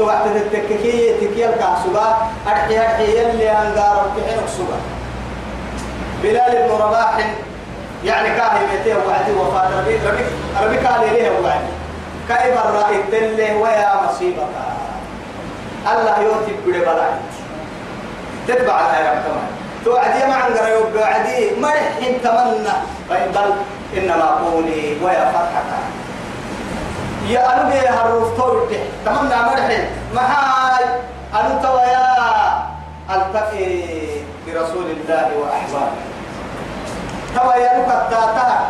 وقت وقت التككية تكيل كاسوغا أرحي أرحي يلي أنقار بحين أكسوغا بلال بن رباح يعني كاهي بيتيه وعدي وفاة ربي. ربي ربي قال ليه وعدي كاي برا التله ويا مصيبك. الله يوتي بڑے بلاي تتبع الآية كمان توعدي ما عن قريب وعدي ما يحين تمنى. بل إنما قولي ويا فرحك يا أنا بيه هالروف تورد تمنى مرحين ما هاي أنت ويا. ألتقي برسول الله وأحبابه. توا يا نكتاتا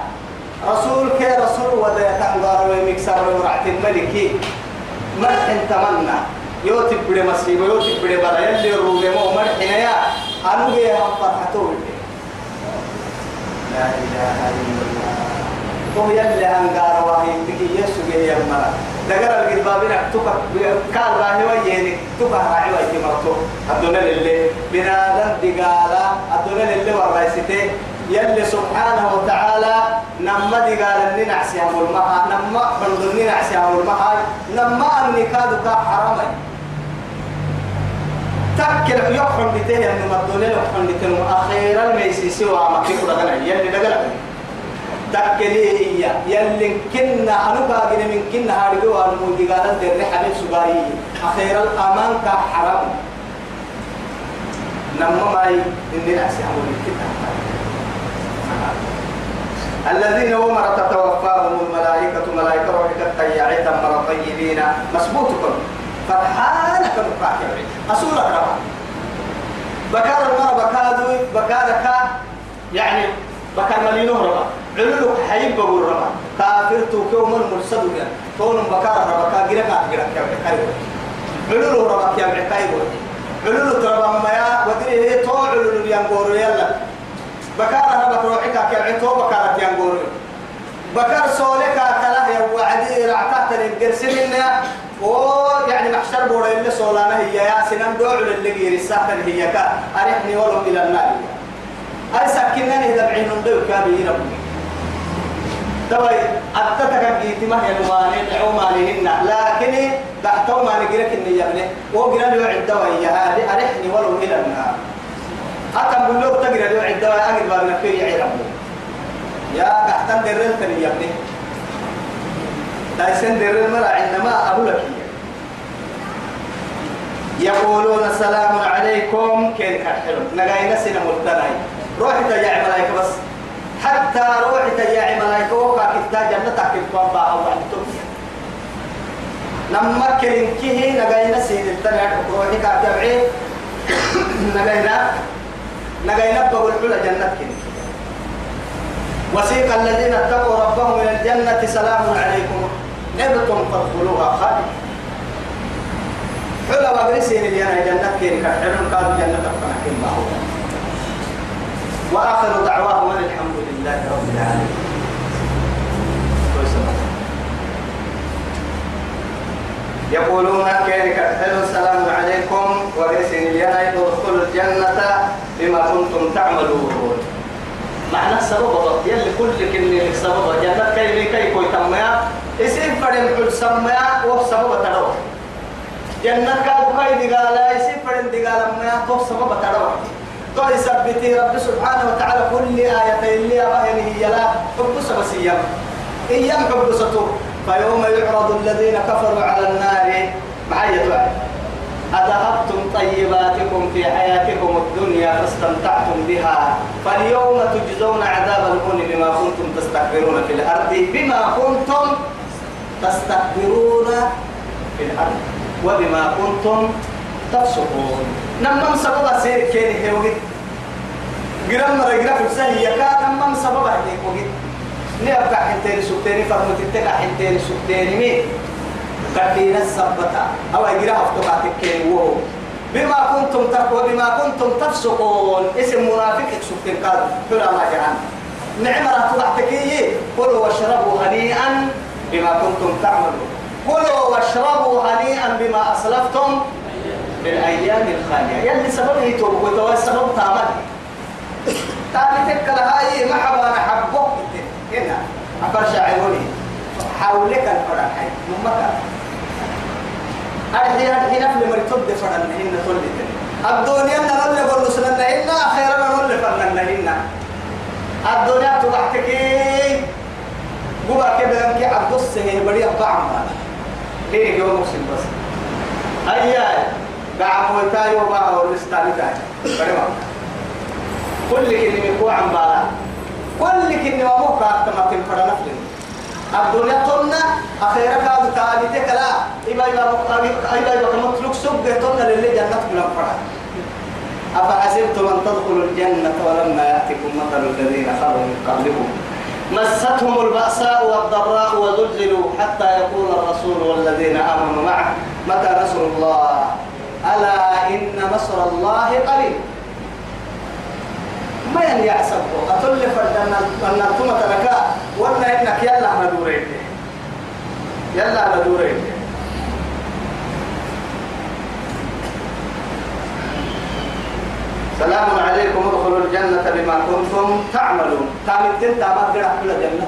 رسول كي رسول ودا تنغار ومكسر ورعت الملكي. مرحن تمنى يوتي بڑے مصيبه يوتي بڑے بلا يلي روغي مو مرحن يا أنو بيه هم فرحتو لا إله إلا الله. هو يلي أنغار وهي بكي جه يمرا دقر القربابين تبا كان راهي ويني تبا راهي ويني مرتو. الدنيا اللي بنادم دقالا الدنيا اللي والرئيسته يلي سبحانه وتعالى نما دي قال اني نعسي أمر معها نما بردني نعسي أمر معها نما أني كادو كا حرامي. تكل يحرم بتيه ان مدولة يحرم بتيه أخيرا ما يسيسي وما كيف دغنا يلي دغنا تكلي هي يلي كنا انو باغي من كنا هارجو ان مودي قال در حبيب سباي أخيرا الأمان كا حرام. نما ماي نعسي أمر كده الذين هم تتوفاهم الملائكة ملائكة روحك الطيعين مرة طيبين مسبوطكم فرحانك نقاك أسولك ربا بكار المرة بكادو بكادك يعني بكار ملينو ربا علولك حيب بقول ربا كافرتو كوم المرسدو يعني كون بكار ربا كاجرك كاجرك كاجرك علولو ربا كاجرك كاجرك علولو تربا ما يا ودري تو علولو ينقورو يلا بكار ربك روحك كعتو بكار ينقول بكار سولك كلا يا وعدي رعتات الجرسمنا و يعني محشر بورا اللي سولانا هي يا سنان دوع اللي غير الساحل هي كا أرحني ولو إلى النار. أي سكنني دبعين ندوك كابي ربي دواي أتتك جيت ما هي المانين عمانهن لكن تحتو ما نجرك النية منه وقرا له عدوا يا هذه أرحني ولو إلى النار أكم بلوغ تقرأ له عدوا أجد بارنا في يعرفه يا تحتن درل تني يا ابني دايسن درل مرا عندما أقول لك. يقولون السلام عليكم كين كحلو نجاي نسينا ملتناي. روحي تجاعي ملايكة بس. حتى روحي تجاعي ملايكة وقع كتا جنتك الطوابة أو عندتم لما كين كيه نجاي نسينا التناي روحي كاتبعي نجاينا نجاينا بقول حلا جنتك وسيق الذين اتقوا ربهم إلى الجنة سلام عليكم. نبتم فادخلوها خالد حلا وبرسين اللي أنا جنة كيري كحرم قالوا جنة كما هو وآخر دعواهم أن الحمد لله رب العالمين. يقولون كيرك حلو السلام عليكم ورسين اللي أنا ادخلوا الجنة بما كنتم تعملون. معنى السبب يلي كل كلمة السبب جنة كي كي كوي تميا؟ اسم فرن حل سميا وسبب تروح جنة كادو كاي دقالا يسيب فرن دقالا ما تو سبب تروح تو يثبتي رب سبحانه وتعالى كل آية اللي أباهن هي لا حب سبسيا إيام حب ستور فيوم يعرض الذين كفروا على النار. معايا توعي أذهبتم طيباتكم في حياتكم الدنيا فاستمتعتم بها. فاليوم تجزون عذاب الهون بما كنتم تستكبرون في الأرض. بما كنتم تستكبرون في الأرض. وبما كنتم تفسقون نمم سبب سير كين هي وقت جرام مرة جرام فرسان يكا نمم سبب هيك وقت نبقى حنتين سكتين فرمت التقى حنتين سكتين مين كدينا السبتا أو جرام افتقاتك كين وهو بما كنتم تقوى بما كنتم تفسقون. اسم منافق سكتين قال فلا ما جهان. نعمة تضحتكي كلوا واشربوا هنيئا بما كنتم تعملون. كلوا واشربوا هنيئا بما أسلفتم. في الأيام الخالية. يلي سبب يتوب وتوى السبب تامل تاني تكلا هاي محبا نحبه هنا. أفر شاعروني حولك الفرح. هاي ممكا أرحي أرحي نفل مرتد فرن هن تولد الدنيا نرل سنن. هن أخيرا نرل فرن هن الدنيا تبعتك قبا كده لك عبد السهي بدي أبع عمال ليه يوم مسلم بس. أيها قاعد موتاي وبا ورستاني تاي بدي ما كل كلمة كو عم بالا كل كلمة مو كاتما تنفر نفلني الدنيا تمنا أخيرا كاد تالي تكلا إبا إبا إبا إبا كمطلوك سبه تمنا للي جنة كلام فرح أفحسبتم أن تدخلوا الجنة ولما يأتكم مثل الذين خلوا من قبلكم. مستهم البأساء والضراء وزلزلوا حتى يقول الرسول والذين آمنوا معه متى نصر الله؟ ألا إن نصر الله قريب ما ين يحسبه أتل فردنا أن ثم تركا ولا إنك يلا ندورين يلا ندورين سلام عليكم ادخلوا الجنة بما كنتم تعملون. تامتين تامت قرأ كل جنة.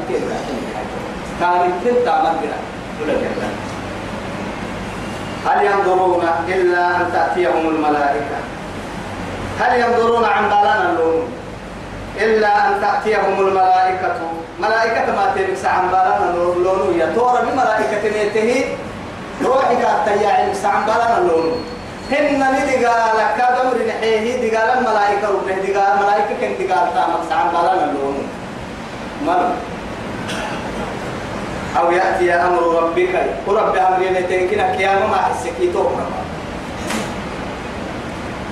تامتين تامت قرأ كل جنة. هل ينظرون إلا أن تأتيهم الملائكة؟ هل ينظرون عن بالنا اللون إلا أن تأتيهم الملائكة. ملائكة ما تلبس عن بالنا اللون يا تورا بملائكة نيته. روحك التياعي عن بالنا اللون هن ندي قال كادم رنحيه دي قال الملائكة ربنا دي قال ملائكة كن دي قال تامك سعن بالا اللون مر أو يأتي أمر ربك. ورب أمرين تنكنا كياما ما حسكي توقنا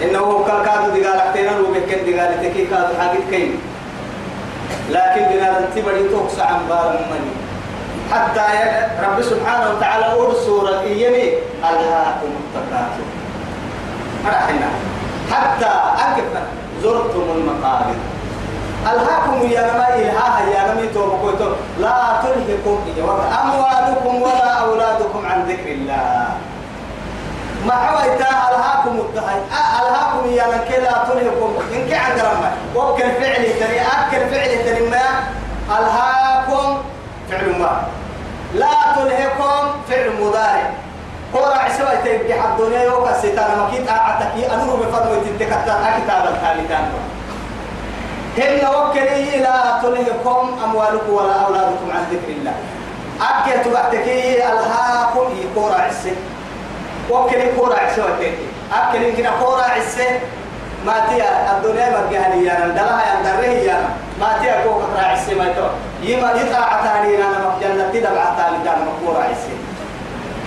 إنه كل كادو دي قال أكتنا روبك دي قال تكي كادو حاجة كيم لكن بنا تبدي توقس عن بالا مني. حتى رب سبحانه وتعالى أول سورة إيمي ألهاكم التكاثر. حتى أكفنا زرتم المقابر. ألهاكم يا نما إلهاها يا نمي توبكوتو لا تلهكم أموالكم ولا أولادكم عن ذكر الله. ما حويتا ألهاكم الدهي ألهاكم يا من لا تلهكم؟ إنك عن رمى. وكل فعل تري أكل فعل تري ما؟ ألهاكم فعل ما. لا تلهكم فعل مضارع. قرا عسوا تبقى الدنيا يوكا ستانا مكيد أعتكي أنور بفرمو تتكتا أكتاب الثالثان. هن وكلي إلى تلهكم أموالكم ولا أولادكم عن ذكر الله؟ أكيد تبعتكي ألهاكم يقرا عسى وكلي قرا عسوا تبقى أكيد إنكنا قرا عسى ما تيا الدنيا مجاني يا ندلها يا ندره يا ما تيا كوك راعي ما تو يما يطلع تاني أنا مجنة تدبع تاني دان مقورا عسى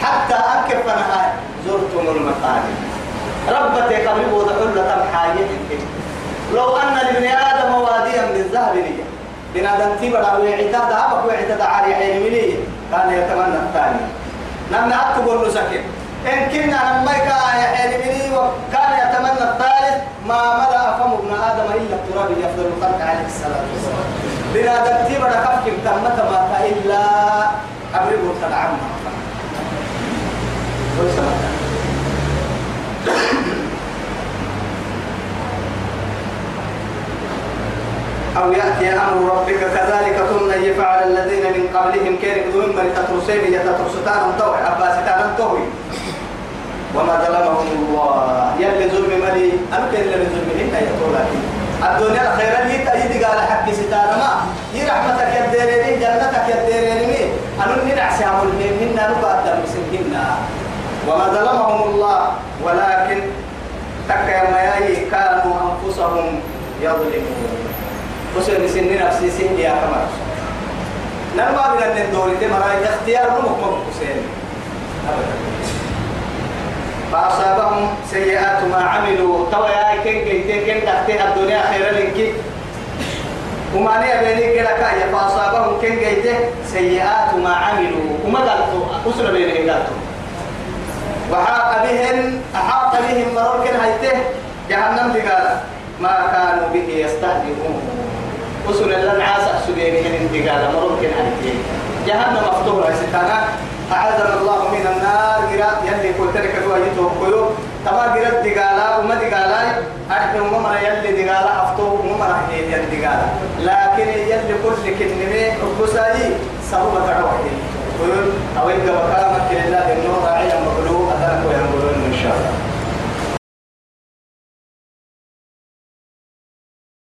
حتى أكف أنا زرتم المقابر ربتي قبل بوضع حلة حاجتك لو أن لابن آدم واديا من ذهب لي. بنادم تبرع ويعتاد أبك ويعتاد عاري عين مني. كان يتمنى الثاني. لما أكتب سكن إن كنا لما يا عين مني وكان يتمنى الثالث ما ملأ فم ابن آدم إلا التراب يفضل الخلق عليه الصلاة والسلام. بنادم تبرع كفك تمت ما إلا أبرئ الخلع أو يأتي أمر ربك كذلك ثم يفعل الذين من قبلهم كيرك ذوين من تترسين يتترستان توي أباستان توي وما ظلمهم الله. يلي ظلم ملي أمك اللي ظلمهن يقول الدنيا خيرا هي تأيد قال حق ستان ما. هي رحمتك يا ديريني جنتك يا ديريني أنا ننعسي عمل هن نبات المسكين وما ظلمهم الله. ولكن تكا كانوا أنفسهم يظلمون. وسن سن نفسي سن يا كما نربا من الدور دي مراي اختيار نمك مبكسين فأصابهم سيئات ما عملوا. توا يا كن كن كن تحت الدنيا خير لك. وما نيا بيني كده كايا فأصابهم كن جيته سيئات ما عملوا. وما قالوا أسر بينهم قالوا وحاق بهم أحاط بهم مرور كن هيته جهنم قال ما كانوا به يستهزئون. وصل لنا عاسى سبيل من انتقال ممكن عليك جهنم مفتوحة ستانا أعاذنا الله من النار. قراء يلي قلت لك تواجهته قيو تما قراء دقالا وما دقالا. أحنا ممنا يلي دقالا أفتو ممنا هي يلي دقالا. لكن يلي كل كلمة ربساي سبب تعوحي قيو أو إنك بكامك لله النور راعي مغلوب كان كوي